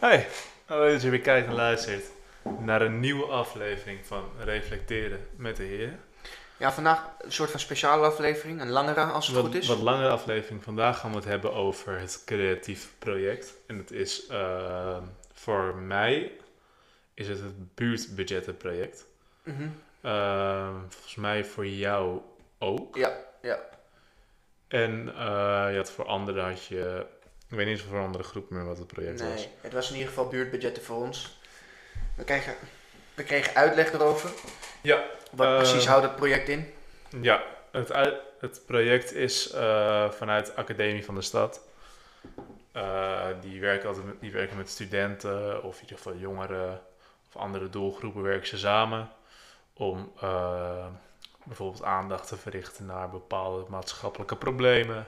Hey, leuk dat je weer kijkt en luistert naar een nieuwe aflevering van Reflecteren met de Heer. Ja, vandaag een soort van speciale aflevering, een langere als het Wat, goed is. wat langere aflevering. Vandaag gaan we het hebben over het creatief project. En het is eh, voor mij is het het buurtbudgettenproject. Mhm. Eh, volgens mij voor jou ook. Ja, ja. En eh, je had voor anderen had je... Ik weet niet of voor andere groepen meer wat het project was. Nee, het was in ieder geval buurtbudgetten voor ons. We kregen, we kregen uitleg erover. Ja, Wat Eh, precies houdt het project in? Ja, het, het project is eh, vanuit de Academie van de Stad. Eh, die, werken altijd met, die werken met studenten of in ieder geval jongeren of andere doelgroepen werken ze samen om bijvoorbeeld aandacht te verrichten naar bepaalde maatschappelijke problemen.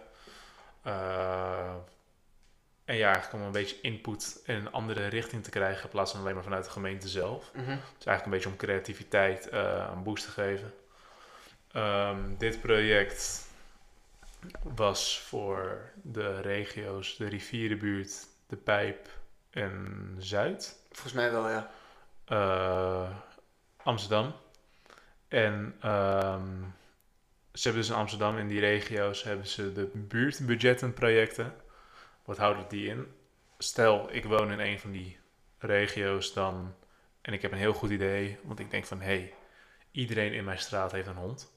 En ja, eigenlijk om een beetje input in een andere richting te krijgen in plaats van alleen maar vanuit de gemeente zelf. Mhm. Het is eigenlijk een beetje om creativiteit eh, een boost te geven. Ehm, dit project was voor de regio's, de rivierenbuurt, de Pijp en Zuid, Volgens mij wel, ja. eh, Amsterdam. En ehm, ze hebben dus in Amsterdam, in die regio's, hebben ze de buurtbudgettenprojecten. Wat houden die in? Stel, ik woon in een van die regio's dan en ik heb een heel goed idee, want ik denk van hé, hey, iedereen in mijn straat heeft een hond.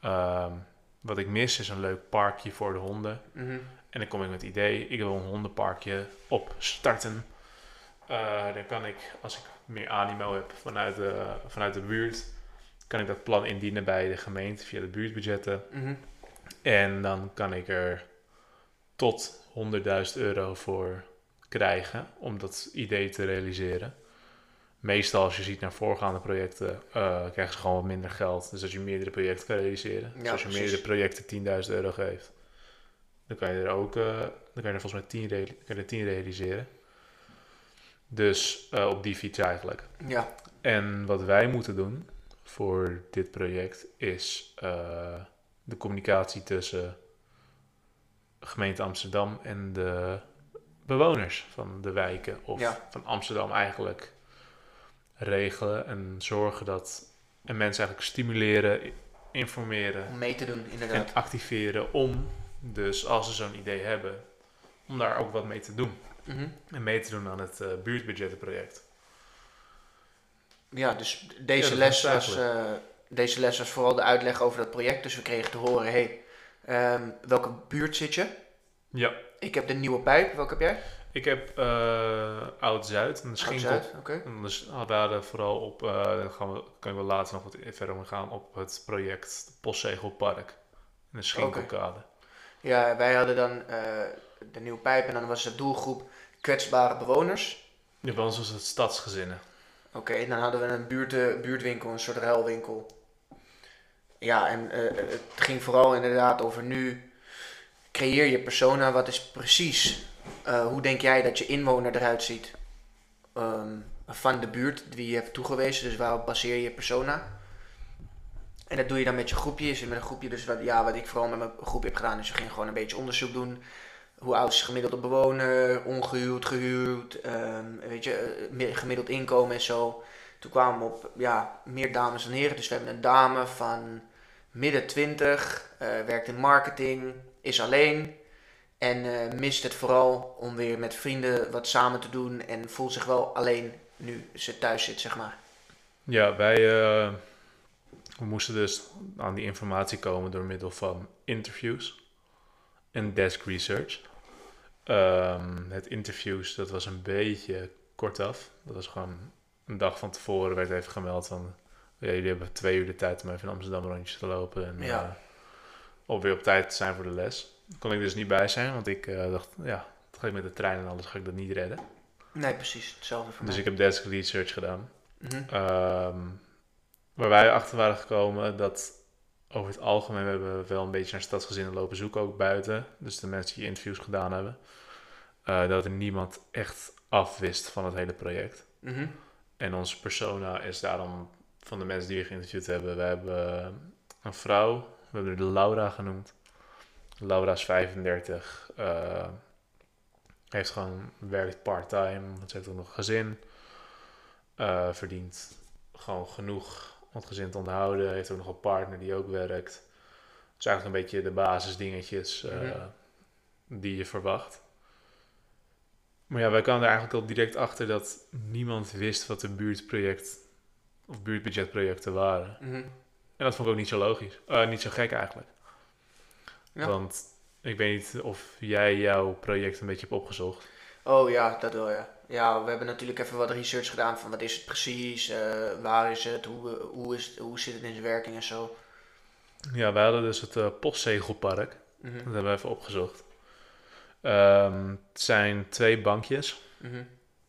Ehm, wat ik mis is een leuk parkje voor de honden. Mhm. En dan kom ik met het idee, ik wil een hondenparkje opstarten. Eh, dan kan ik, als ik meer animo heb vanuit de, vanuit de buurt, kan ik dat plan indienen bij de gemeente via de buurtbudgetten. Mhm. En dan kan ik er tot 100.000 euro voor krijgen om dat idee te realiseren. Meestal als je ziet naar voorgaande projecten, eh, krijgen ze gewoon wat minder geld. Dus als je meerdere projecten kan realiseren. dus als je precies. meerdere projecten 10.000 euro geeft, dan kan je er ook, eh, dan kan je er volgens mij 10, rea- kan je er 10 realiseren. Dus eh, op die fiets eigenlijk. Ja, En wat wij moeten doen voor dit project is de communicatie tussen gemeente Amsterdam en de bewoners van de wijken of Ja. van Amsterdam eigenlijk regelen en zorgen dat en mensen eigenlijk stimuleren, informeren om mee te doen, en inderdaad. activeren om dus als ze zo'n idee hebben om daar ook wat mee te doen Mhm. en mee te doen aan het eh, buurtbudgettenproject. Ja, dus deze, les was was, eh, deze les was vooral de uitleg over dat project. Dus we kregen te horen, hey, ehm, welke buurt zit je? Ja. Ik heb de Nieuwe Pijp, welke heb jij? Ik heb eh Oud-Zuid en de Schinkel. Zuid, oké. En dus we hadden vooral op, eh daar gaan we, kan ik wel later nog wat verder om gaan, op het project Postzegelpark. In de Schinkelkade. Ja, wij hadden dan eh, de Nieuwe Pijp en dan was de doelgroep kwetsbare bewoners. Ja, bij ons was het Stadsgezinnen. Oké, en dan hadden we een buurt, eh, buurtwinkel, een soort ruilwinkel. Ja, en eh, het ging vooral inderdaad over nu creëer je persona. Wat is precies, eh, hoe denk jij dat je inwoner eruit ziet ehm, van de buurt die je hebt toegewezen. Dus waarop baseer je persona. En dat doe je dan met je groepje. Je zit met een groepje, dus wat, ja, wat ik vooral met mijn groepje heb gedaan, is we gingen gewoon een beetje onderzoek doen. Hoe oud is de gemiddelde bewoner, ongehuwd, gehuwd, ehm, weet je, eh, gemiddeld inkomen en zo. Toen kwamen we op ja, meer dames dan heren. Dus we hebben een dame van midden 20, eh, werkt in marketing, is alleen. En eh, mist het vooral om weer met vrienden wat samen te doen. En voelt zich wel alleen nu ze thuis zit, zeg maar. Ja, wij eh, we moesten dus aan die informatie komen door middel van interviews en desk research. Ehm, het interviews, dat was een beetje kortaf. Dat was gewoon een dag van tevoren werd even gemeld van... Ja, jullie hebben twee uur de tijd om even in Amsterdam rondjes te lopen. En Ja. eh, om weer op tijd te zijn voor de les. Daar kon ik dus niet bij zijn, want ik eh, dacht... Ja, het gaat met de trein en alles ga ik dat niet redden. Nee, precies. Hetzelfde voor Dus ik mij. heb desk research gedaan. Mhm. Ehm, waar wij achter waren gekomen dat over het algemeen we hebben wel een beetje naar stadsgezinnen lopen zoeken, ook buiten. Dus de mensen die interviews gedaan hebben. eh, dat er niemand echt afwist van het hele project. Mhm. En onze persona is daarom van de mensen die we geïnterviewd hebben. We hebben een vrouw, we hebben haar Laura genoemd. Laura is 35, eh, heeft gewoon, werkt part-time, want ze heeft ook nog een gezin. Eh, verdient gewoon genoeg om het gezin te onderhouden. Heeft ook nog een partner die ook werkt. Dus eigenlijk een beetje de basisdingetjes eh, Mhm. die je verwacht. Maar ja, wij kwamen er eigenlijk al direct achter dat niemand wist wat de buurtproject of buurtbudgetprojecten waren. Mhm. En dat vond ik ook niet zo logisch. Eh, niet zo gek eigenlijk. Ja. Want ik weet niet of jij jouw project een beetje hebt opgezocht. Oh ja, dat wel ja. Ja, we hebben natuurlijk even wat research gedaan van wat is het precies, eh, waar is het, hoe, hoe, is hoe zit het in zijn werking en zo. Ja, wij hadden dus het eh, postzegelpark. Mhm. Dat hebben we even opgezocht. Ehm, het zijn twee bankjes Mhm.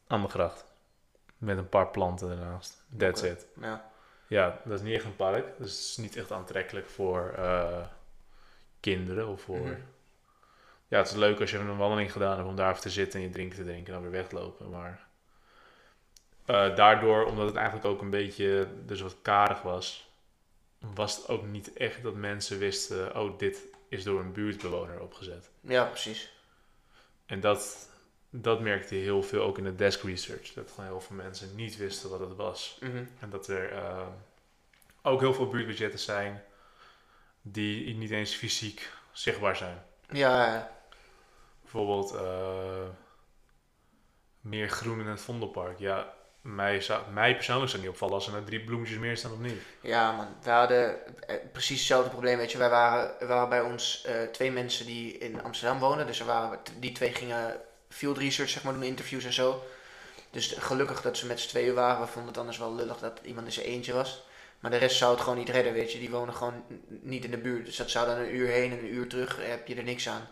aan de gracht. Met een paar planten ernaast. That's it. Ja. Ja, dat is niet echt een park. Dus het is niet echt aantrekkelijk voor eh, kinderen of voor... Mhm. Ja, het is leuk als je een wandeling gedaan hebt om daar even te zitten en je drinken te drinken en dan weer weglopen. Maar eh, daardoor, omdat het eigenlijk ook een beetje dus wat karig was, was het ook niet echt dat mensen wisten, oh, dit is door een buurtbewoner opgezet. ja, precies. En dat, dat merkte je heel veel ook in de desk research. Dat gewoon heel veel mensen niet wisten wat het was. Mhm. En dat er eh, ook heel veel buurtbudgetten zijn die niet eens fysiek zichtbaar zijn. Ja. Bijvoorbeeld eh, meer groen in het Vondelpark. Ja, mij, zou, mij persoonlijk zou het niet opvallen als er nou drie bloemetjes meer staan of niet. Ja, man. We hadden eh, precies hetzelfde probleem. Weet je, wij waren, waren bij ons twee mensen die in Amsterdam wonen. Dus er waren, die twee gingen field research, zeg maar, doen, interviews en zo. Dus gelukkig dat ze met z'n tweeën waren. We vonden het anders wel lullig dat iemand in zijn eentje was. Maar de rest zou het gewoon niet redden, weet je. Die wonen gewoon niet in de buurt. Dus dat zou dan een uur heen en een uur terug, eh, heb je er niks aan.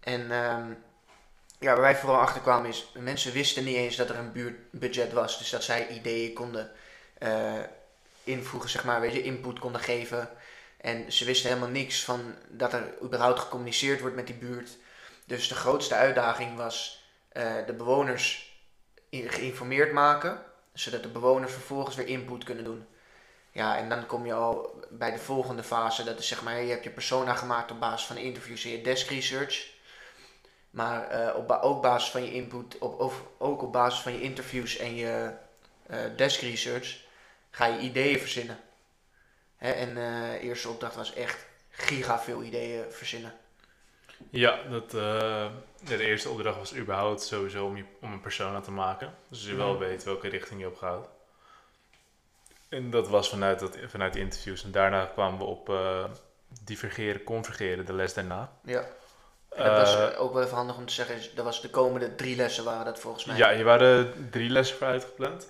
En ehm, ja, waar wij vooral achter kwamen is, mensen wisten niet eens dat er een buurtbudget was. Dus dat zij ideeën konden eh, invoegen, zeg maar, weet je, input konden geven. En ze wisten helemaal niks van dat er überhaupt gecommuniceerd wordt met die buurt. Dus de grootste uitdaging was eh, de bewoners geïnformeerd maken, zodat de bewoners vervolgens weer input kunnen doen. Ja, en dan kom je al bij de volgende fase. Dat is zeg maar, je hebt je persona gemaakt op basis van interviews en je desk research. Maar eh, op ba- ook basis van je input, op, of, ook op basis van je interviews en je eh, desk research, ga je ideeën verzinnen. Hè, en de eerste opdracht was echt giga veel ideeën verzinnen. Ja, dat, eh, de eerste opdracht was überhaupt sowieso om, je, om een persona te maken. Dus je wel weet welke richting je op gaat. En dat was vanuit, dat, vanuit de interviews. En daarna kwamen we op eh, divergeren, convergeren, de les daarna. Ja. En dat was Eh, ook wel even handig om te zeggen, dat was de komende drie lessen waren dat volgens mij. Ja, hier waren drie lessen voor uitgepland.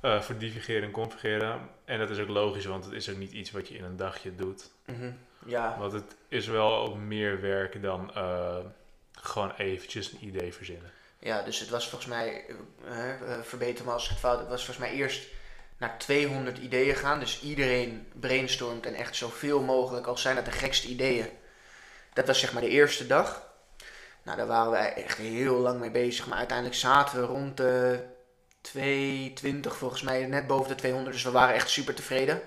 Eh, voor divergeren en convergeren. En dat is ook logisch, want het is ook niet iets wat je in een dagje doet. Mhm. Ja, Want het is wel ook meer werk dan eh, gewoon eventjes een idee verzinnen. ja, dus het was volgens mij, eh, verbeter me als ik het fout het was volgens mij eerst naar 200 ideeën gaan. Dus iedereen brainstormt en echt zoveel mogelijk, al zijn het de gekste ideeën. Dat was zeg maar de eerste dag. Nou, daar waren wij echt heel lang mee bezig. Maar uiteindelijk zaten we rond de 220 volgens mij, net boven de 200. Dus we waren echt super tevreden.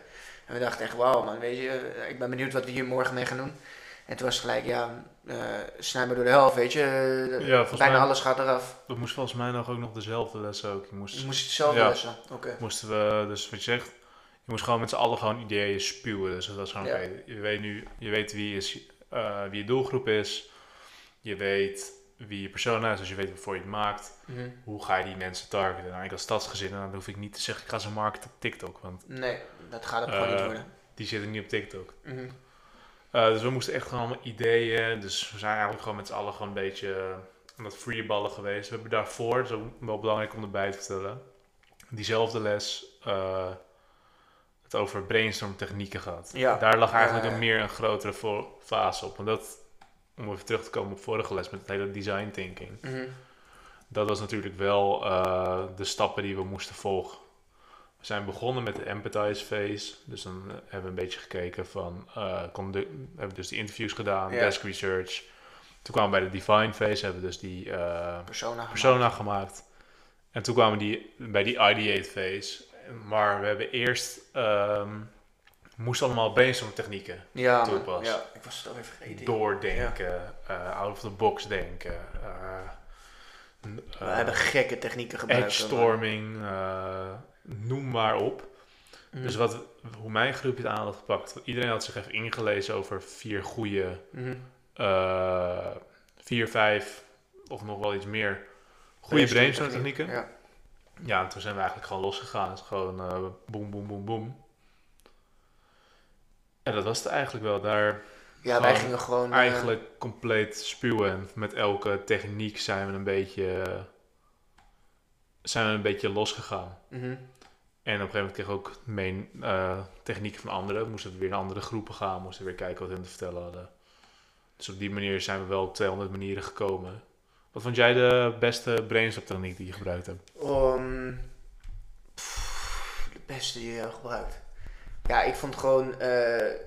En we dachten echt, wauw man, weet je, ik ben benieuwd wat we hier morgen mee gaan doen. En toen was het gelijk, ja, eh snij maar door de helft, weet je. Eh, Ja, Bijna mij- alles gaat eraf. Dat moest volgens mij nog ook nog dezelfde les ook. Je moest, Je moest het zelf Ja. lessen. Oké. moesten we, dus wat je zegt, je moest gewoon met z'n allen gewoon ideeën spuwen. Dus dat was gewoon, Ja. oké, je weet nu, je weet wie, is, eh, wie je doelgroep is. Je weet wie je persona is, dus je weet waarvoor je het maakt. Mhm. Hoe ga je die mensen targeten? Nou, ik als stadsgezin, dan hoef ik niet te zeggen, ik ga ze marketen op TikTok. Want Nee, dat gaat het gewoon niet Eh, worden. die zitten niet op TikTok. Eh, dus we moesten echt gewoon allemaal ideeën. Dus we zijn eigenlijk gewoon met z'n allen gewoon een beetje eh, aan het freeballen geweest. We hebben daarvoor, dat is ook wel belangrijk om erbij te vertellen, diezelfde les eh, het over brainstorm technieken gehad. Ja. Daar lag eigenlijk een meer een grotere fase op. Want dat, om even terug te komen op vorige les met het hele design thinking. Mhm. Dat was natuurlijk wel eh, de stappen die we moesten volgen. We zijn begonnen met de empathize phase. Dus dan eh, hebben we een beetje gekeken van... de, hebben we dus die interviews gedaan, desk research. Toen kwamen we bij de define phase, hebben we dus die eh, Persona. gemaakt. persona gemaakt. En toen kwamen we die, bij die ideate phase. Maar we hebben eerst... ehm moesten allemaal brainstorm technieken Ja, toepassen. ja, ik was het alweer vergeten. doordenken, eh, out of the box denken, eh, We hebben gekke technieken gebruikt. edge storming, eh, noem maar op. Mhm. Dus wat, hoe mijn groepje het aan had gepakt. Iedereen had zich even ingelezen over vier goede, eh, vier, vijf of nog wel iets meer goede brainstorm technieken. Ja. Ja, en toen zijn we eigenlijk gewoon losgegaan. Het is gewoon eh boem, boem, boem, boem. En dat was het eigenlijk wel. Daar ja, wij gingen gewoon... eh, eigenlijk compleet spuwen. En met elke techniek zijn we een beetje, zijn we een beetje losgegaan. mhm. En op een gegeven moment kreeg ik ook mee eh, technieken van anderen. Moesten we weer naar andere groepen gaan. Moesten we weer kijken wat hun te vertellen hadden. Dus op die manier zijn we wel op 200 manieren gekomen. Wat vond jij de beste brainstorm techniek die je gebruikt hebt? Pff, de beste die je hebt gebruikt. Ja, ik vond gewoon eh,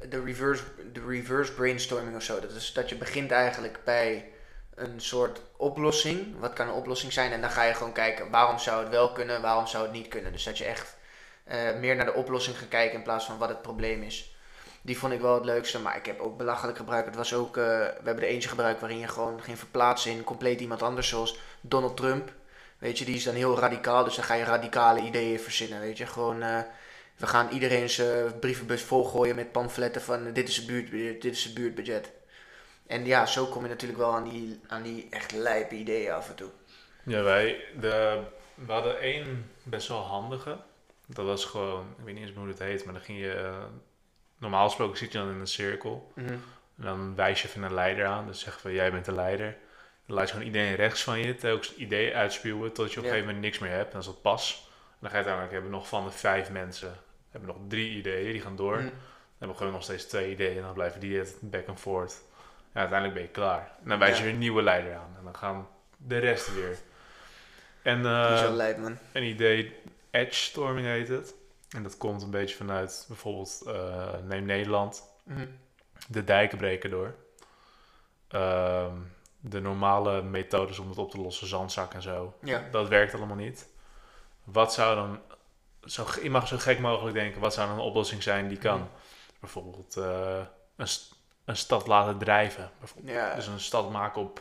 de, reverse, de reverse brainstorming of zo. Dat is dat je begint eigenlijk bij een soort oplossing. Wat kan een oplossing zijn? En dan ga je gewoon kijken waarom zou het wel kunnen, waarom zou het niet kunnen. Dus dat je echt eh, meer naar de oplossing gaat kijken in plaats van wat het probleem is. Die vond ik wel het leukste, maar ik heb ook belachelijk gebruikt. Het was ook, eh, we hebben er eentje gebruikt waarin je gewoon ging verplaatsen in compleet iemand anders, zoals Donald Trump. Weet je, die is dan heel radicaal, dus dan ga je radicale ideeën verzinnen, weet je. Gewoon, we gaan iedereen zijn brievenbus volgooien met pamfletten van dit is het buurtbudget, dit is het buurtbudget. En ja, zo kom je natuurlijk wel aan die, aan die echt lijpe ideeën af en toe. Ja, wij de, we hadden één best wel handige. Dat was gewoon, ik weet niet eens hoe het heet, maar dan ging je... normaal gesproken zit je dan in een cirkel. Mhm. En dan wijs je even een leider aan. Dus zeggen we, jij bent de leider. Dan laat je gewoon iedereen rechts van je telkens idee uitspuwen tot je op een Ja. gegeven moment niks meer hebt. En dan is dat pas. En dan ga je uiteindelijk hebben nog van de vijf mensen, hebben nog drie ideeën, die gaan door. Mhm. Dan hebben we gewoon nog steeds twee ideeën en dan blijven die het back and forth. Ja, uiteindelijk ben je klaar. En dan wijs je Ja. een nieuwe leider aan. En dan gaan de rest weer. En eh, man. een idee, edge storming heet het. En dat komt een beetje vanuit bijvoorbeeld, eh, neem Nederland Mhm. de dijken breken door. Ehm, de normale methodes om het op te lossen, zandzak en zo, Ja. dat werkt allemaal niet. Wat zou dan, zo, je mag zo gek mogelijk denken, wat zou een oplossing zijn die kan? Bijvoorbeeld eh, een, een stad laten drijven. Bijvoorbeeld. Dus een stad maken op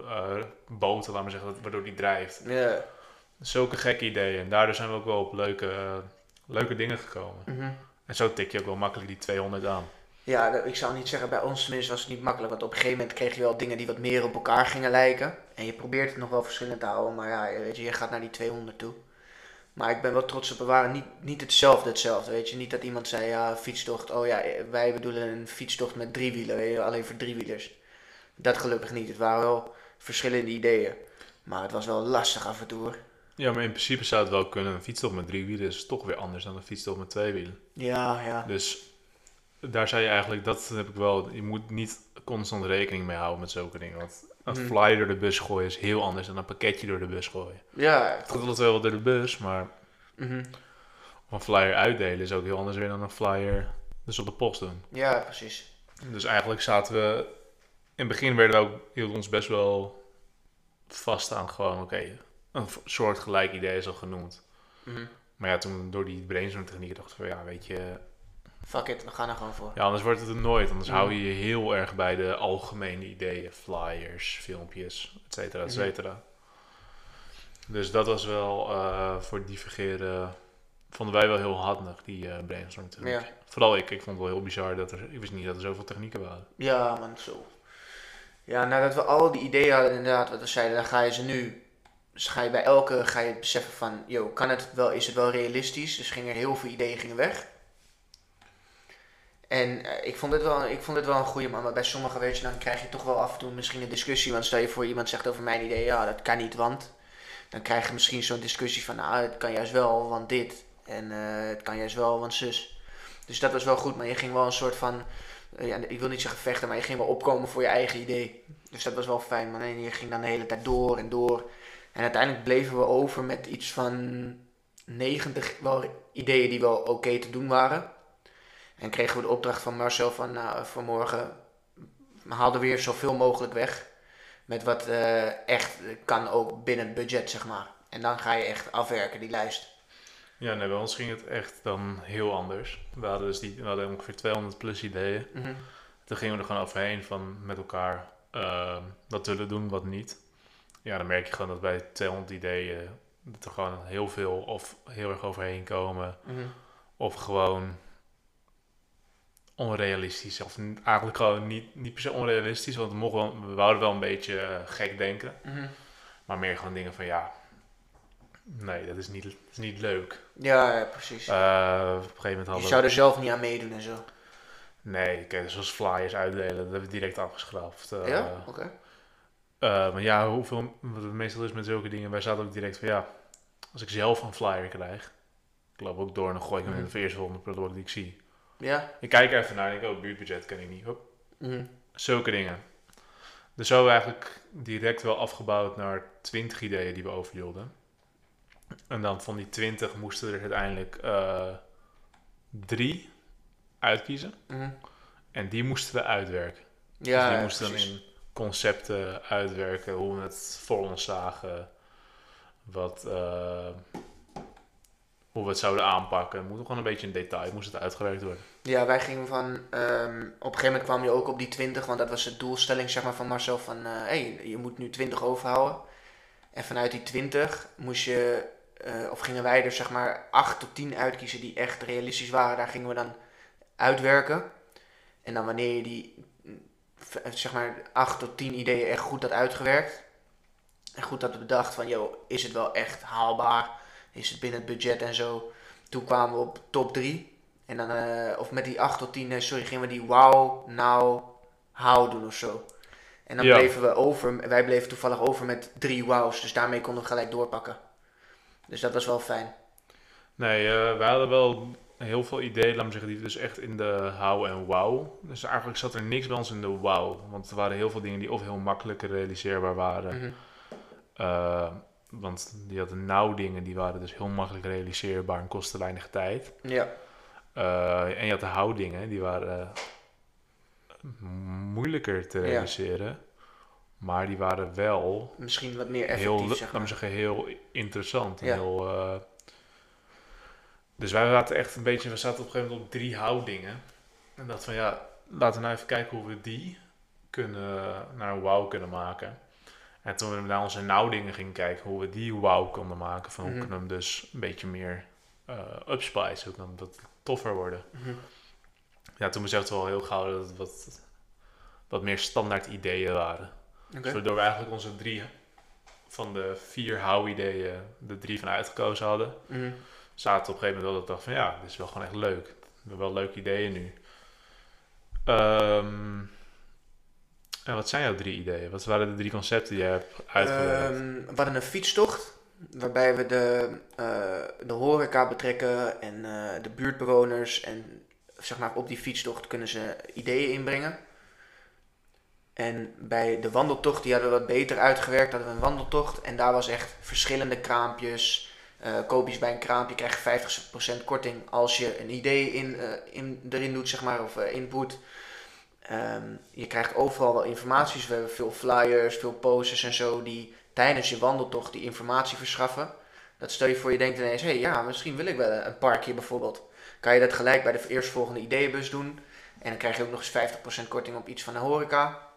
eh, boten, laat maar zeggen, waardoor die drijft. ja. Zulke gekke ideeën. En daardoor zijn we ook wel op leuke, leuke dingen gekomen. Mhm. En zo tik je ook wel makkelijk die 200 aan. Ja, ik zou niet zeggen, bij ons tenminste was het niet makkelijk. Want op een gegeven moment kreeg je wel dingen die wat meer op elkaar gingen lijken. En je probeert het nog wel verschillend te houden. Maar ja, weet je, je gaat naar die 200 toe. Maar ik ben wel trots op, we waren niet, niet hetzelfde hetzelfde, weet je. Niet dat iemand zei, ja, fietstocht, oh ja, wij bedoelen een fietstocht met drie wielen, weet je, alleen voor driewielers. Dat gelukkig niet, het waren wel verschillende ideeën. Maar het was wel lastig af en toe hoor. Ja, maar in principe zou het wel kunnen. Een fietstocht met drie wielen is toch weer anders dan een fietstocht met twee wielen. Ja, ja. Dus daar zou je eigenlijk, dat heb ik wel, je moet niet constant rekening mee houden met zulke dingen. Want een Mhm. flyer door de bus gooien is heel anders dan een pakketje door de bus gooien. Ja. Het gaat altijd wel door de bus, maar mhm. een flyer uitdelen is ook heel anders weer dan een flyer dus op de post doen. Ja, precies. Dus eigenlijk zaten we, in het begin werden we ook, hielden ons best wel vast aan gewoon, oké, een soort gelijk idee is al genoemd. Mhm. Maar ja, toen door die brainstorm technieken dachten we, ja, weet je, Fuck it, we gaan er gewoon voor. ja, anders wordt het er nooit. Anders Mhm. hou je je heel erg bij de algemene ideeën, flyers, filmpjes, et cetera, et Mhm. cetera. Dus dat was wel eh, voor divergeren, vonden wij wel heel handig, die eh brainstorm. Ja. Vooral ik, ik vond het wel heel bizar dat er, ik wist niet dat er zoveel technieken waren. Ja, man, zo. Ja, nadat we al die ideeën hadden, inderdaad, wat we zeiden, dan ga je ze nu. Dus ga je bij elke ga je beseffen van, yo, kan het wel, is het wel realistisch? Dus gingen er heel veel ideeën gingen weg. En eh, ik, vond het wel, ik vond het wel een goede man, maar bij sommigen, weet dan krijg je toch wel af en toe misschien een discussie. Want stel je voor, iemand zegt over mijn idee, ja, dat kan niet, want. Dan krijg je misschien zo'n discussie van, nou, het kan juist wel, want dit. En eh, het kan juist wel, want zus. Dus dat was wel goed, maar je ging wel een soort van eh, ja, ik wil niet zeggen vechten, maar je ging wel opkomen voor je eigen idee. Dus dat was wel fijn. En je ging dan de hele tijd door en door. En uiteindelijk bleven we over met iets van 90 wel ideeën die wel oké te doen waren. En kregen we de opdracht van Marcel van nou, vanmorgen haal er weer zoveel mogelijk weg. Met wat eh, echt kan ook binnen het budget, zeg maar. En dan ga je echt afwerken, die lijst. Ja, nee, bij ons ging het echt dan heel anders. We hadden dus die, we hadden ongeveer 200 plus ideeën. Mhm. Toen gingen we er gewoon overheen van met elkaar eh, wat willen doen, wat niet. ja, dan merk je gewoon dat bij 200 ideeën dat er gewoon heel veel of heel erg overheen komen. Mhm. Of gewoon onrealistisch. Of eigenlijk gewoon niet, niet per se onrealistisch, want we, mogen wel, we wouden wel een beetje eh, gek denken. Mhm. Maar meer gewoon dingen van ja, nee, dat is niet, dat is niet leuk. Ja, ja, precies. Eh, op een gegeven moment je hadden zou er zelf niet aan meedoen en zo. Nee, kijk, zoals flyers uitdelen, dat hebben we direct afgeschrapt. Eh, ja? Oké. maar ja, hoeveel, wat het meestal is met zulke dingen, wij zaten ook direct van ja, als ik zelf een flyer krijg, ik loop ook door en dan gooi ik hem in Mhm. de eerste volgende product die ik zie. Ja? Ik kijk even naar en denk, oh, buurtbudget kan ik niet. Hop, Mhm. zulke dingen. Dus zo eigenlijk direct wel afgebouwd naar 20 ideeën die we overhielden. En dan van die 20 moesten er uiteindelijk eh, drie uitkiezen. Mhm. En die moesten we uitwerken. Ja, dus die moesten precies. dan in concepten uitwerken, hoe we het voor ons zagen, wat, eh, hoe we het zouden aanpakken. Het moet gewoon een beetje in detail, moest het uitgewerkt worden. Ja, wij gingen van. ehm, op een gegeven moment kwam je ook op die 20, want dat was de doelstelling zeg maar, van Marcel: van hé, hey, je moet nu 20 overhouden. En vanuit die 20 moest je, eh, of gingen wij er zeg maar 8 tot 10 uitkiezen die echt realistisch waren. Daar gingen we dan uitwerken. En dan wanneer je die zeg maar 8 tot 10 ideeën echt goed had uitgewerkt. En goed had bedacht van, joh, is het wel echt haalbaar? Is het binnen het budget en zo? Toen kwamen we op top 3. En dan, eh, of met die 8 tot 10, nee, sorry, gingen we die wow, nou, how doen of zo. En dan Ja. bleven we over, wij bleven toevallig over met drie wows, dus daarmee konden we gelijk doorpakken. Dus dat was wel fijn. Nee, eh wij hadden wel heel veel ideeën, laat me zeggen, die dus echt in de how en wow. Dus eigenlijk zat er niks bij ons in de wow. Want er waren heel veel dingen die of heel makkelijk realiseerbaar waren. Eh, want die hadden nou dingen, die waren dus heel makkelijk realiseerbaar en kostten weinig tijd. Ja, Eh, en je had de houdingen, die waren eh, moeilijker te Ja. realiseren. Maar die waren wel misschien wat meer heel, effectief, laat zeg maar. zeggen, heel interessant. en Ja. Heel, eh, dus wij zaten echt een beetje, we zaten op een gegeven moment op drie houdingen. En dachten van ja, laten we nou even kijken hoe we die kunnen, naar een wow kunnen maken. En toen we naar onze nou-dingen gingen kijken, hoe we die wow konden maken. Van hoe Mhm. kunnen we hem dus een beetje meer eh upspicen, hoe kan dat toffer worden. Mhm. Ja, toen beseften we al heel gauw dat het wat, wat meer standaard ideeën waren. Dus waardoor we eigenlijk onze drie van de vier hou-ideeën de drie van uitgekozen hadden. Mhm. Zaten op een gegeven moment wel dat ik dacht van ja, dit is wel gewoon echt leuk. We hebben wel leuke ideeën nu. Ehm, wat zijn jouw drie ideeën? Wat waren de drie concepten die je hebt uitgewerkt? Ehm, we hadden een fietstocht, waarbij we de, eh, de horeca betrekken en eh, de buurtbewoners. En zeg maar, op die fietstocht kunnen ze ideeën inbrengen. En bij de wandeltocht, die hadden we wat beter uitgewerkt, hadden we een wandeltocht. En daar was echt verschillende kraampjes. Iets bij een kraampje, krijg je 50% korting als je een idee in, in, erin doet, zeg maar, of input. Ehm, je krijgt overal wel informatie. We hebben veel flyers, veel posters en zo die tijdens je wandeltocht die informatie verschaffen. Dat stel je voor, je denkt ineens, hé hey, ja, misschien wil ik wel een parkje bijvoorbeeld. Kan je dat gelijk bij de eerstvolgende ideeënbus doen. En dan krijg je ook nog eens 50% korting op iets van de horeca.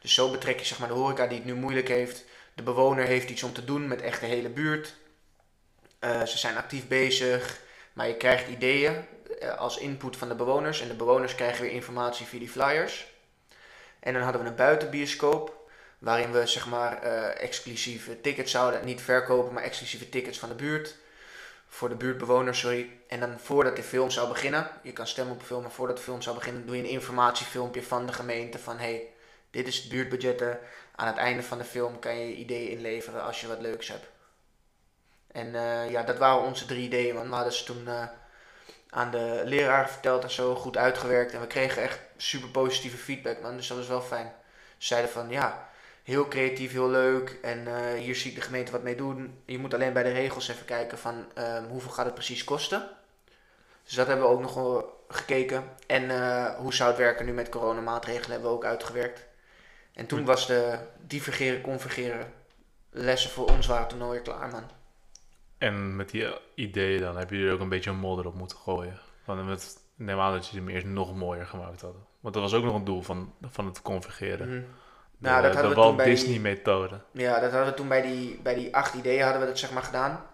Dus zo betrek je zeg maar de horeca die het nu moeilijk heeft. De bewoner heeft iets om te doen met echt de hele buurt. Eh, ze zijn actief bezig, maar je krijgt ideeën eh, als input van de bewoners. En de bewoners krijgen weer informatie via die flyers. En dan hadden we een buitenbioscoop, waarin we zeg maar eh, exclusieve tickets zouden, niet verkopen, maar exclusieve tickets van de buurt. Voor de buurtbewoners, sorry. En dan voordat de film zou beginnen, je kan stemmen op film, maar voordat de film zou beginnen, doe je een informatiefilmpje van de gemeente van hey, dit is het buurtbudgetten. Aan het einde van de film kan je ideeën inleveren als je wat leuks hebt. En eh, ja, dat waren onze drie ideeën, want we hadden ze toen eh, aan de leraar verteld en zo, goed uitgewerkt. En we kregen echt super positieve feedback, man. Dus dat was wel fijn. Ze zeiden van, ja, heel creatief, heel leuk. En eh, hier zie ik de gemeente wat mee doen. Je moet alleen bij de regels even kijken van ehm, hoeveel gaat het precies kosten. Dus dat hebben we ook nog gekeken. En hoe zou het werken nu met coronamaatregelen hebben we ook uitgewerkt. En toen was de divergeren, convergeren lessen voor ons waren toen alweer klaar, man. En met die ideeën dan heb je er ook een beetje een modder op moeten gooien. Want met, neem aan dat je hem eerst nog mooier gemaakt hadden. Want dat was ook nog een doel van, van het configureren. Mhm. Nou, de, dat de hadden we Walt toen bij die- Disney methode. Ja, dat hadden we toen bij die, bij die acht ideeën hadden we dat zeg maar gedaan.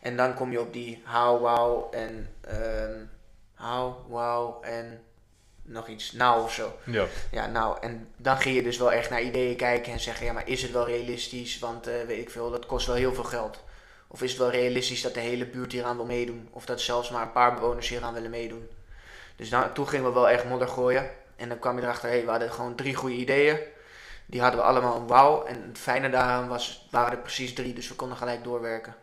En dan kom je op die how, wow en ehm how, wow en nog iets, nou of zo. Ja. Ja, nou, en dan ging je dus wel echt naar ideeën kijken en zeggen, ja, maar is het wel realistisch? Want eh, weet ik veel, dat kost wel heel veel geld. Of is het wel realistisch dat de hele buurt hieraan wil meedoen? Of dat zelfs maar een paar bewoners hieraan willen meedoen? Dus dan, toen gingen we wel echt modder gooien. En dan kwam je erachter, hé, hey, we hadden gewoon drie goede ideeën. Die hadden we allemaal een wauw. En het fijne daaraan was, waren er precies drie, dus we konden gelijk doorwerken.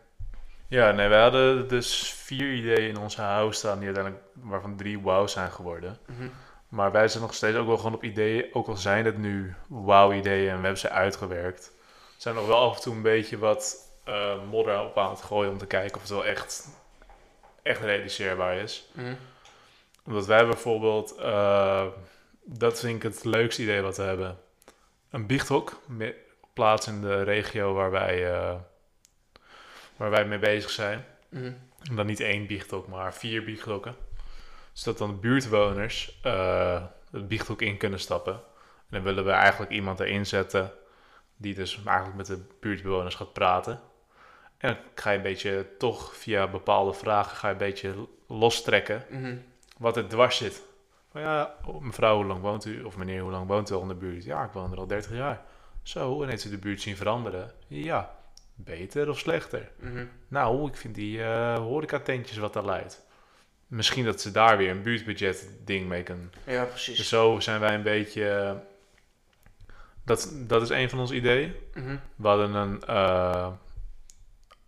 Ja, nee, wij hadden dus vier ideeën in onze house staan, die uiteindelijk, waarvan drie wow zijn geworden. Mhm. Maar wij zijn nog steeds ook wel gewoon op ideeën, ook al zijn het nu wow-ideeën en we hebben ze uitgewerkt. Zijn nog wel af en toe een beetje wat eh, modder op aan het gooien om te kijken of het wel echt, echt realiseerbaar is. Mhm. Omdat wij bijvoorbeeld, eh, dat vind ik het leukste idee wat we hebben, een biechthok plaats in de regio waar wij, eh, waar wij mee bezig zijn. Mhm. En dan niet één biechthok, maar vier biechthokken. Zodat dan de buurtbewoners eh het biechthok in kunnen stappen. En dan willen we eigenlijk iemand erin zetten die dus eigenlijk met de buurtbewoners gaat praten. En dan ga je een beetje toch via bepaalde vragen ga je een beetje lostrekken Mhm. wat er dwars zit. Van ja, oh, mevrouw, hoe lang woont u? Of meneer, hoe lang woont u al in de buurt? Ja, ik woon er al 30 jaar. Zo, en heeft u de buurt zien veranderen? Ja, beter of slechter? Mhm. Nou, ik vind die eh horecatentjes wat daar leidt. Misschien dat ze daar weer een buurtbudget ding mee kunnen. Ja, precies. Dus zo zijn wij een beetje... eh, dat, dat is een van onze ideeën. Mhm. We hadden een... eh,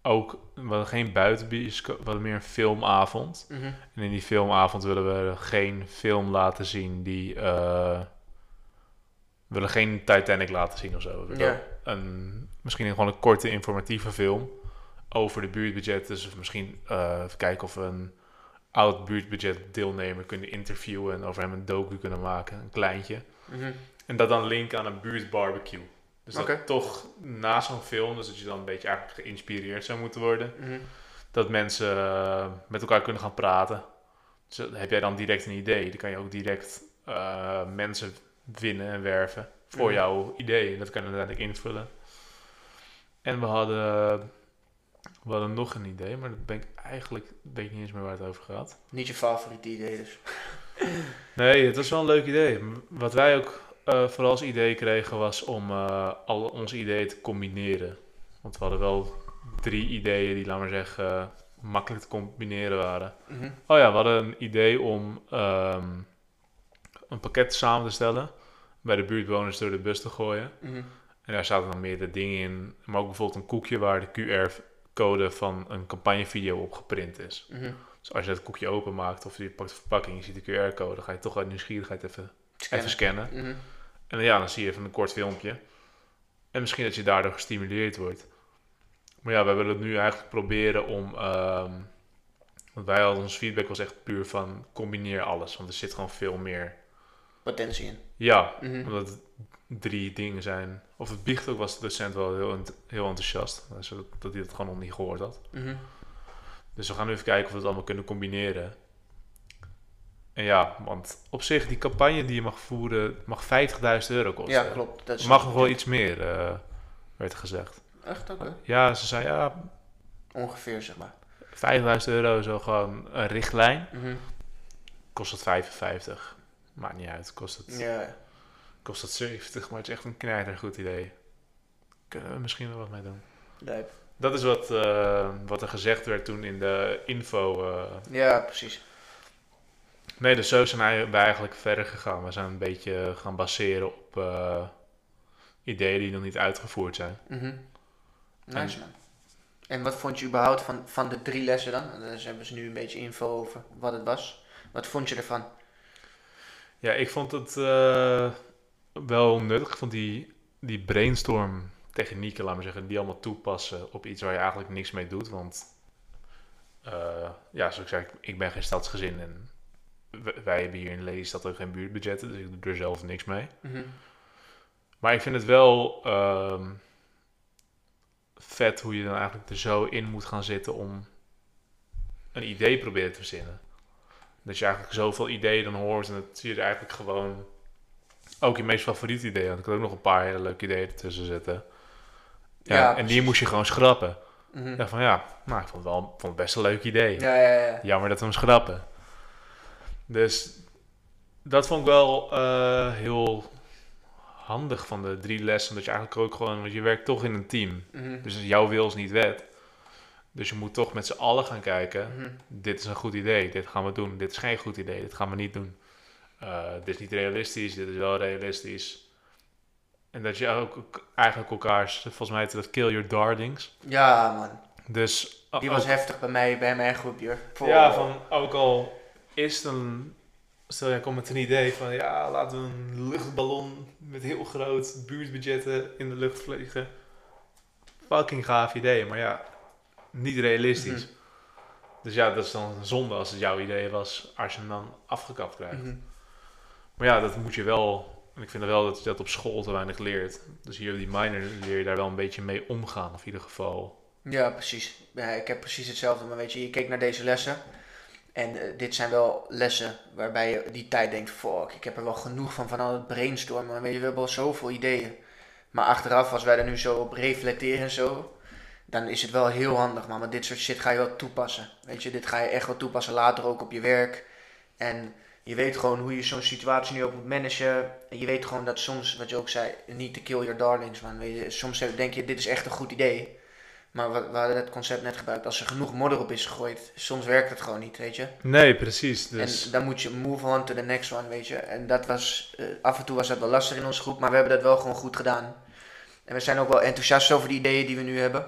ook... We hadden geen buitenbioscoop. We hadden meer een filmavond. Mhm. En in die filmavond willen we geen film laten zien die... eh, we willen geen Titanic laten zien of zo. We willen Ja. een, misschien gewoon een korte informatieve film over de buurtbudget. Dus misschien eh, kijken of we een oud buurtbudget deelnemer kunnen interviewen en over hem een docu kunnen maken, een kleintje. Mhm. En dat dan linken aan een buurtbarbecue. Dus dat toch na zo'n film, dus dat je dan een beetje eigenlijk geïnspireerd zou moeten worden, Mhm. dat mensen eh, met elkaar kunnen gaan praten. Dus dan heb jij dan direct een idee, dan kan je ook direct eh, mensen winnen en werven voor Mhm. jouw idee. En dat kan je uiteindelijk invullen. En we hadden, we hadden nog een idee, maar dat ben ik eigenlijk weet ik niet eens meer waar het over gaat. Niet je favoriete idee dus. Nee, het was wel een leuk idee. Wat wij ook eh, vooral als idee kregen was om eh, al onze ideeën te combineren. Want we hadden wel drie ideeën die, laat maar zeggen, makkelijk te combineren waren. Mhm. Oh ja, we hadden een idee om ehm, een pakket samen te stellen. Bij de buurtbewoners door de bus te gooien. Mhm. En daar zaten dan meerdere dingen in. Maar ook bijvoorbeeld een koekje waar de QR-code van een campagnevideo op geprint is. Mhm. Dus als je dat koekje openmaakt of je pakt de verpakking, je ziet de QR-code, dan ga je toch uit nieuwsgierigheid even, Scannen. even scannen. Mhm. En ja, dan zie je even een kort filmpje. En misschien dat je daardoor gestimuleerd wordt. Maar ja, wij willen het nu eigenlijk proberen om... ehm, want wij hadden ons feedback was echt puur van combineer alles. Want er zit gewoon veel meer... Potentie in. Ja, Mhm. omdat het drie dingen zijn. Of het biecht ook was de docent wel heel, ent- heel enthousiast. Dat hij het gewoon nog niet gehoord had. Mhm. Dus we gaan nu even kijken of we het allemaal kunnen combineren. Ja, want op zich, die campagne die je mag voeren, mag 50.000 euro kosten. Ja, klopt. Dat is mag nog wel iets meer, eh, werd gezegd. Echt? Oké. Ja, ze zei ja, Ongeveer, zeg maar. 5000 euro is wel gewoon een richtlijn. Mhm. Kost het 55. Maakt niet uit, kost het, Ja. kost het 70, maar het is echt een knijter goed idee. Kunnen we misschien wel wat mee doen. Dat is wat, eh, wat er gezegd werd toen in de info. eh. Ja, precies. Nee, dus zo zijn wij eigenlijk verder gegaan. We zijn een beetje gaan baseren op eh, ideeën die nog niet uitgevoerd zijn. Nice man. En wat vond je überhaupt van, van de drie lessen dan? Dus hebben ze nu een beetje info over wat het was. Wat vond je ervan? Ja, ik vond het eh, wel nuttig. Ik vond die, die brainstorm technieken, laat maar zeggen, die allemaal toepassen op iets waar je eigenlijk niks mee doet. Want eh, ja, zoals ik zei, ik, ben geen stadsgezin en wij hebben hier in Lelystad ook geen buurtbudgetten, dus ik doe er zelf niks mee. Mhm. Maar ik vind het wel ehm, vet hoe je dan eigenlijk er zo in moet gaan zitten om een idee proberen te verzinnen. Dat je eigenlijk zoveel ideeën dan hoort en dat je er eigenlijk gewoon ook je meest favoriete idee. Want ik had ook nog een paar hele leuke ideeën ertussen zitten. Ja, Ja, en die moest je gewoon schrappen. Mhm. Ik dacht van ja, nou, ik vond het wel vond het best een leuk idee. Ja, ja, ja. Jammer dat we hem schrappen. Dus dat vond ik wel eh, heel handig van de drie lessen. Dat je eigenlijk ook gewoon, want je werkt toch in een team. Mhm. Dus jouw wil is niet wet. Dus je moet toch met z'n allen gaan kijken. Mhm. Dit is een goed idee, dit gaan we doen. Dit is geen goed idee, dit gaan we niet doen. Eh, dit is niet realistisch, dit is wel realistisch. En dat je ook eigenlijk elkaar, volgens mij heet dat kill your darlings. Ja, man. Dus Die ook- was heftig bij mij, bij mijn groepje. Voor- Ja, van ook al is een. Stel jij komt met een idee van ja, laten we een luchtballon met heel groot buurtbudgetten in de lucht vliegen. Fucking gaaf idee, maar ja, niet realistisch. Mhm. Dus ja, dat is dan zonde als het jouw idee was, als je hem dan afgekapt krijgt. Mhm. Maar ja, dat moet je wel. En ik vind wel dat je dat op school te weinig leert. Dus hier op die minor leer je daar wel een beetje mee omgaan, of in ieder geval. Ja, precies. Ja, ik heb precies hetzelfde. Maar weet je, je keek naar deze lessen. En eh, dit zijn wel lessen waarbij je die tijd denkt: fuck, ik heb er wel genoeg van, van al het brainstormen. Weet je, we hebben al zoveel ideeën. Maar achteraf, als wij er nu zo op reflecteren en zo, dan is het wel heel handig. Man, want dit soort shit ga je wel toepassen. Weet je, dit ga je echt wel toepassen later ook op je werk. En je weet gewoon hoe je zo'n situatie nu ook moet managen. En je weet gewoon dat soms, wat je ook zei, niet te kill your darlings, man. Weet je, soms denk je, dit is echt een goed idee. Maar we, we hadden het concept net gebruikt. Als er genoeg modder op is gegooid, soms werkt het gewoon niet, weet je. Nee, precies. Dus En dan moet je move on to the next one, weet je. En dat was, eh, af en toe was dat wel lastig in onze groep, maar we hebben dat wel gewoon goed gedaan. En we zijn ook wel enthousiast over de ideeën die we nu hebben.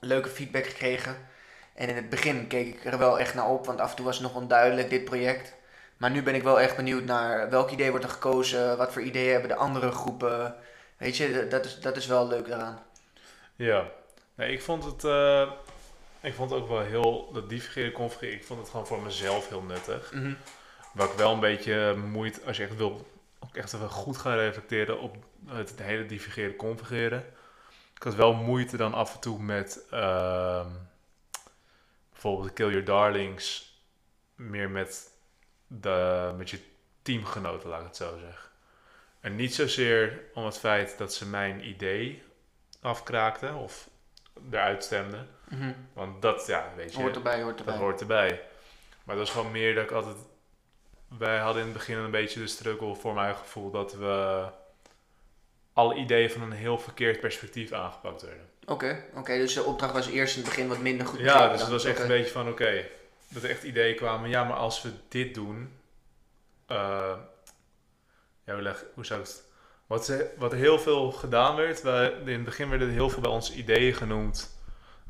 Leuke feedback gekregen. En in het begin keek ik er wel echt naar op, want af en toe was het nog onduidelijk, dit project. Maar nu ben ik wel echt benieuwd naar welk idee wordt er gekozen, wat voor ideeën hebben de andere groepen. Weet je, dat is, dat is wel leuk daaraan. Ja, nee, ik vond het, eh, ik vond het ook wel heel, dat divergeren, configureren, ik vond het gewoon voor mezelf heel nuttig. Mhm. Waar ik wel een beetje moeite, als je echt wil, ook echt even goed gaan reflecteren op het hele divergeren, configureren. Ik had wel moeite dan af en toe met, ehm, bijvoorbeeld Kill Your Darlings, meer met, de, met je teamgenoten, laat ik het zo zeggen. En niet zozeer om het feit dat ze mijn idee afkraakten of eruit stemden. Mhm. Want dat, ja, weet je, Hoort erbij, hoort dat erbij. hoort erbij. Maar dat is gewoon meer dat ik altijd... Wij hadden in het begin een beetje de struggle voor mijn gevoel dat we alle ideeën van een heel verkeerd perspectief aangepakt werden. Oké, oké, dus de opdracht was eerst in het begin wat minder goed. Ja, dus het was echt een beetje van oké, dat er echt ideeën kwamen. Ja, maar als we dit doen, eh, ja, hoe, leg, hoe zou ik het? Wat, ze, wat heel veel gedaan werd, wij, in het begin werden er heel veel bij ons ideeën genoemd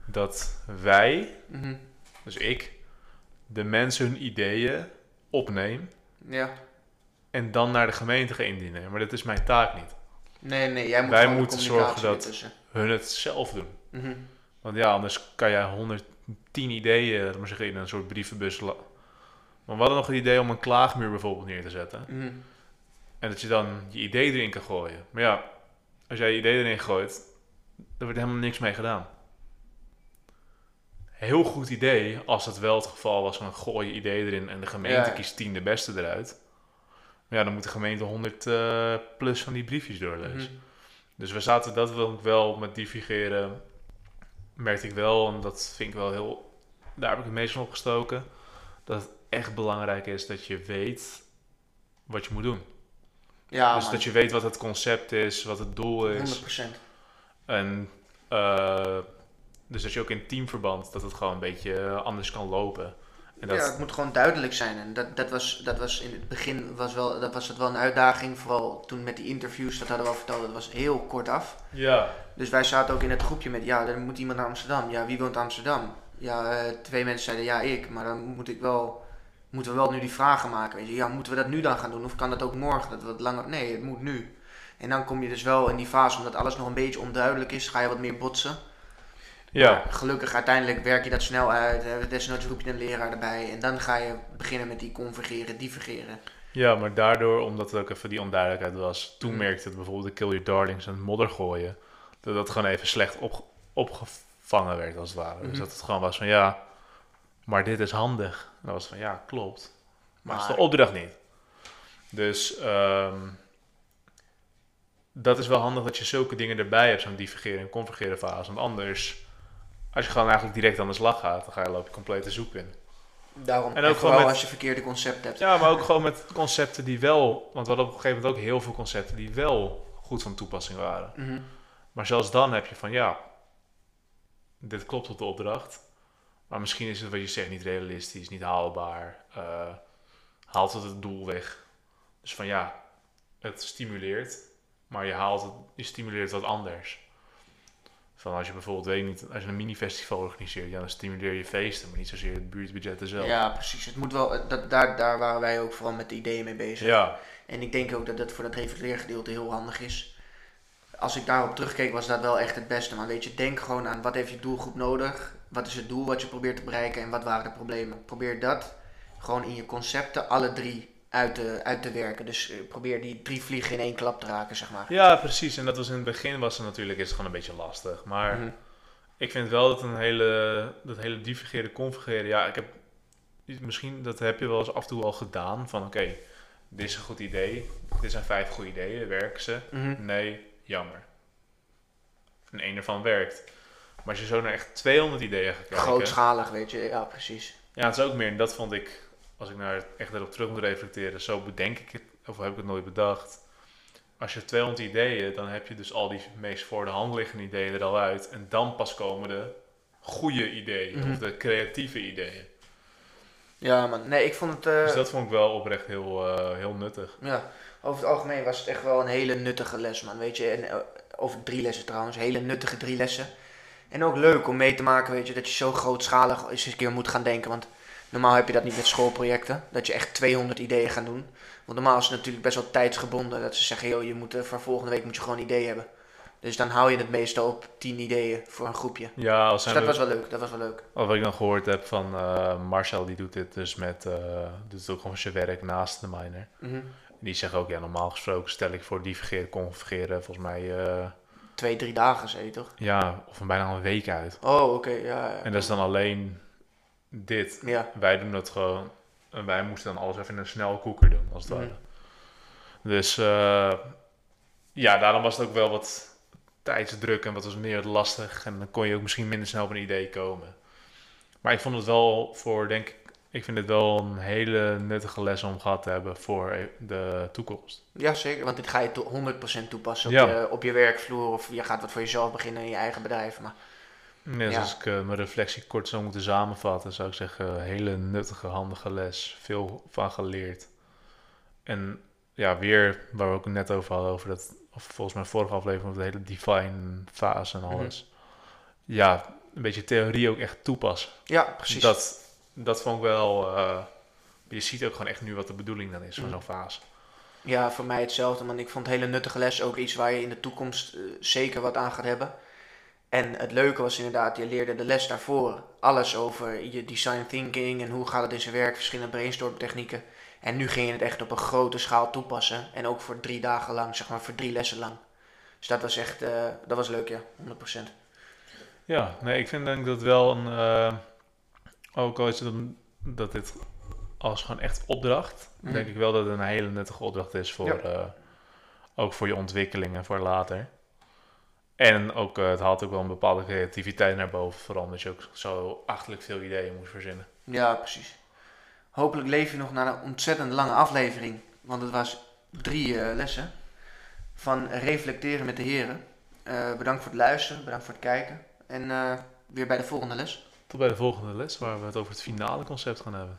dat wij, Mhm. dus ik, de mensen hun ideeën opneem Ja. en dan naar de gemeente ga indienen. Maar dat is mijn taak niet. Nee, nee, jij moet Wij moeten zorgen dat-. Hun het zelf doen. Mhm. Want ja, anders kan jij 110 ideeën, maar zeggen, in een soort brievenbus. Maar we hadden nog het idee om een klaagmuur bijvoorbeeld neer te zetten. Mhm. En dat je dan je idee erin kan gooien. Maar ja, als jij je idee erin gooit, dan wordt helemaal niks mee gedaan. Heel goed idee, als het wel het geval was van gooi je idee erin en de gemeente Ja. kiest 10 de beste eruit. Maar ja, dan moet de gemeente 100 eh, plus van die briefjes doorlezen. Mhm. Dus we zaten dat wel, wel met divigeren. Merkte ik wel, en dat vind ik wel heel. Daar heb ik het meest van opgestoken. Dat het echt belangrijk is dat je weet wat je moet doen. Ja, dus man. dat je weet wat het concept is, wat het doel is. 100%. En eh, dus dat je ook in teamverband dat het gewoon een beetje anders kan lopen. En dat, Ja, het moet gewoon duidelijk zijn. En dat, dat, was, dat was in het begin was, wel, dat was het wel een uitdaging. Vooral toen met die interviews, dat hadden we al verteld, dat was heel kort af. ja, Dus wij zaten ook in het groepje met, ja, er moet iemand naar Amsterdam. Ja, wie woont Amsterdam? Ja, eh, twee mensen zeiden, ja, ik. Maar dan moet ik wel, moeten we wel nu die vragen maken. Weet je. Ja, moeten we dat nu dan gaan doen? Of kan dat ook morgen? Dat wat langer? Nee, het moet nu. En dan kom je dus wel in die fase, omdat alles nog een beetje onduidelijk is, ga je wat meer botsen. ja, Maar gelukkig uiteindelijk werk je dat snel uit. Desnoods roep je een leraar erbij. En dan ga je beginnen met die convergeren, divergeren. ja, maar daardoor, omdat het ook even die onduidelijkheid was, toen Mm. merkte het bijvoorbeeld de Kill Your Darlings en modder gooien, dat dat gewoon even slecht op, opgevangen werd als het ware. Mhm. Dus dat het gewoon was van ja, maar dit is handig. Dan was het van ja, klopt. Maar, dat is Maar- de opdracht niet. Dus ehm, dat is wel handig dat je zulke dingen erbij hebt, zo'n divergeren en convergeren fase. Want anders, als je gewoon eigenlijk direct aan de slag gaat, dan ga je loop je complete zoek in. Daarom. En ook gewoon met- als je verkeerde concept hebt. Ja, maar ook gewoon met concepten die wel, want we hadden op een gegeven moment ook heel veel concepten die wel goed van toepassing waren. Mhm. Maar zelfs dan heb je van ja, dit klopt op de opdracht. Maar misschien is het wat je zegt niet realistisch, niet haalbaar. eh, haalt het het doel weg. Dus van ja, het stimuleert, maar je haalt het, je stimuleert wat anders. Van als je bijvoorbeeld, weet niet, als je een mini-festival organiseert, ja, dan stimuleer je feesten, maar niet zozeer het buurtbudget zelf. Ja, precies. Het moet wel, dat, daar, daar waren wij ook vooral met de ideeën mee bezig. ja, En ik denk ook dat dat voor dat reflecteergedeelte heel handig is. Als ik daarop terugkeek, was dat wel echt het beste. Maar weet je, denk gewoon aan wat heeft je doelgroep nodig? Wat is het doel wat je probeert te bereiken en wat waren de problemen? Probeer dat gewoon in je concepten alle drie uit te, uit te werken. Dus eh, probeer die drie vliegen in één klap te raken, zeg maar. ja, precies. En dat was in het begin was het natuurlijk is het gewoon een beetje lastig. Maar Mhm. Ik vind wel dat een hele, dat hele divergeren, convergeren, ja, ik heb, misschien dat heb je wel eens af en toe al gedaan, van oké, dit is een goed idee, dit zijn vijf goede ideeën, werken ze? Mhm. Nee, jammer. En één ervan werkt. Maar als je zo naar echt 200 ideeën gaat kijken, Grootschalig, weet je. Ja, precies. ja, het is ook meer, en dat vond ik, als ik naar echt erop terug moet reflecteren, zo bedenk ik het, of heb ik het nooit bedacht. Als je 200 ideeën, dan heb je dus al die meest voor de hand liggende ideeën er al uit. En dan pas komen de goede ideeën, Mhm. of de creatieve ideeën. Ja, man. Nee, ik vond het... eh, Dus dat vond ik wel oprecht heel, eh, heel nuttig. Ja, over het algemeen was het echt wel een hele nuttige les, man. Weet je, en, eh, over drie lessen trouwens, hele nuttige drie lessen. En ook leuk om mee te maken, weet je, dat je zo grootschalig eens een keer moet gaan denken. Want normaal heb je dat niet met schoolprojecten, dat je echt 200 ideeën gaat doen. Want normaal is het natuurlijk best wel tijdsgebonden, dat ze zeggen, joh, je moet, eh, voor volgende week moet je gewoon ideeën hebben. Dus dan hou je het meestal op 10 ideeën voor een groepje. Ja, als Dus dat we- was wel leuk, dat was wel leuk. Wat ik dan gehoord heb van eh, Marcel, die doet dit dus met, eh doet het ook gewoon zijn werk naast de miner. Mhm. Die zegt ook, ja, normaal gesproken stel ik voor divergeren, convergeren, volgens mij, Twee, drie dagen, zei je toch? ja, of een bijna een week uit. Oh, oké, ja. ja. En dat is dan alleen dit. Ja, Wij doen dat gewoon, en wij moesten dan alles even in een snel koeker doen, als het Mhm. ware. Dus eh, ja, daarom was het ook wel wat tijdsdruk en wat was meer lastig. En dan kon je ook misschien minder snel op een idee komen. Maar ik vond het wel voor, denk ik, ik vind het wel een hele nuttige les om gehad te hebben voor de toekomst. Ja, zeker. Want dit ga je to- 100% toepassen op, Ja. je, op je werkvloer. Of je gaat wat voor jezelf beginnen in je eigen bedrijf. Maar Ja. als ik eh, mijn reflectie kort zou moeten samenvatten, zou ik zeggen, hele nuttige, handige les. Veel van geleerd. En ja, weer, waar we ook net over hadden, over dat, of volgens mij vorige aflevering, over de hele divine fase en alles. Ja, een beetje theorie ook echt toepassen. ja, precies. Dat, dat vond ik wel, eh, je ziet ook gewoon echt nu wat de bedoeling dan is van Mhm. zo'n fase. Ja, voor mij hetzelfde. Want ik vond het hele nuttige les ook iets waar je in de toekomst eh, zeker wat aan gaat hebben. En het leuke was inderdaad, je leerde de les daarvoor alles over je design thinking en hoe gaat het in zijn werk, verschillende brainstorm technieken. En nu ging je het echt op een grote schaal toepassen. En ook voor drie dagen lang, zeg maar voor drie lessen lang. Dus dat was echt, eh, dat was leuk ja, 100%. Ja, nee, ik vind denk dat wel een. Ook al is het een- dat dit als gewoon echt opdracht, Mhm. denk ik wel dat het een hele nuttige opdracht is voor. Ja. eh, ook voor je ontwikkeling en voor later. En ook, eh, het haalt ook wel een bepaalde creativiteit naar boven. Vooral omdat je ook zo achterlijk veel ideeën moet verzinnen. Ja, precies. Hopelijk leef je nog naar een ontzettend lange aflevering. Want het was drie eh, lessen. Van reflecteren met de heren. Bedankt voor het luisteren, bedankt voor het kijken. En weer bij de volgende les. Tot bij de volgende les, waar we het over het finale concept gaan hebben.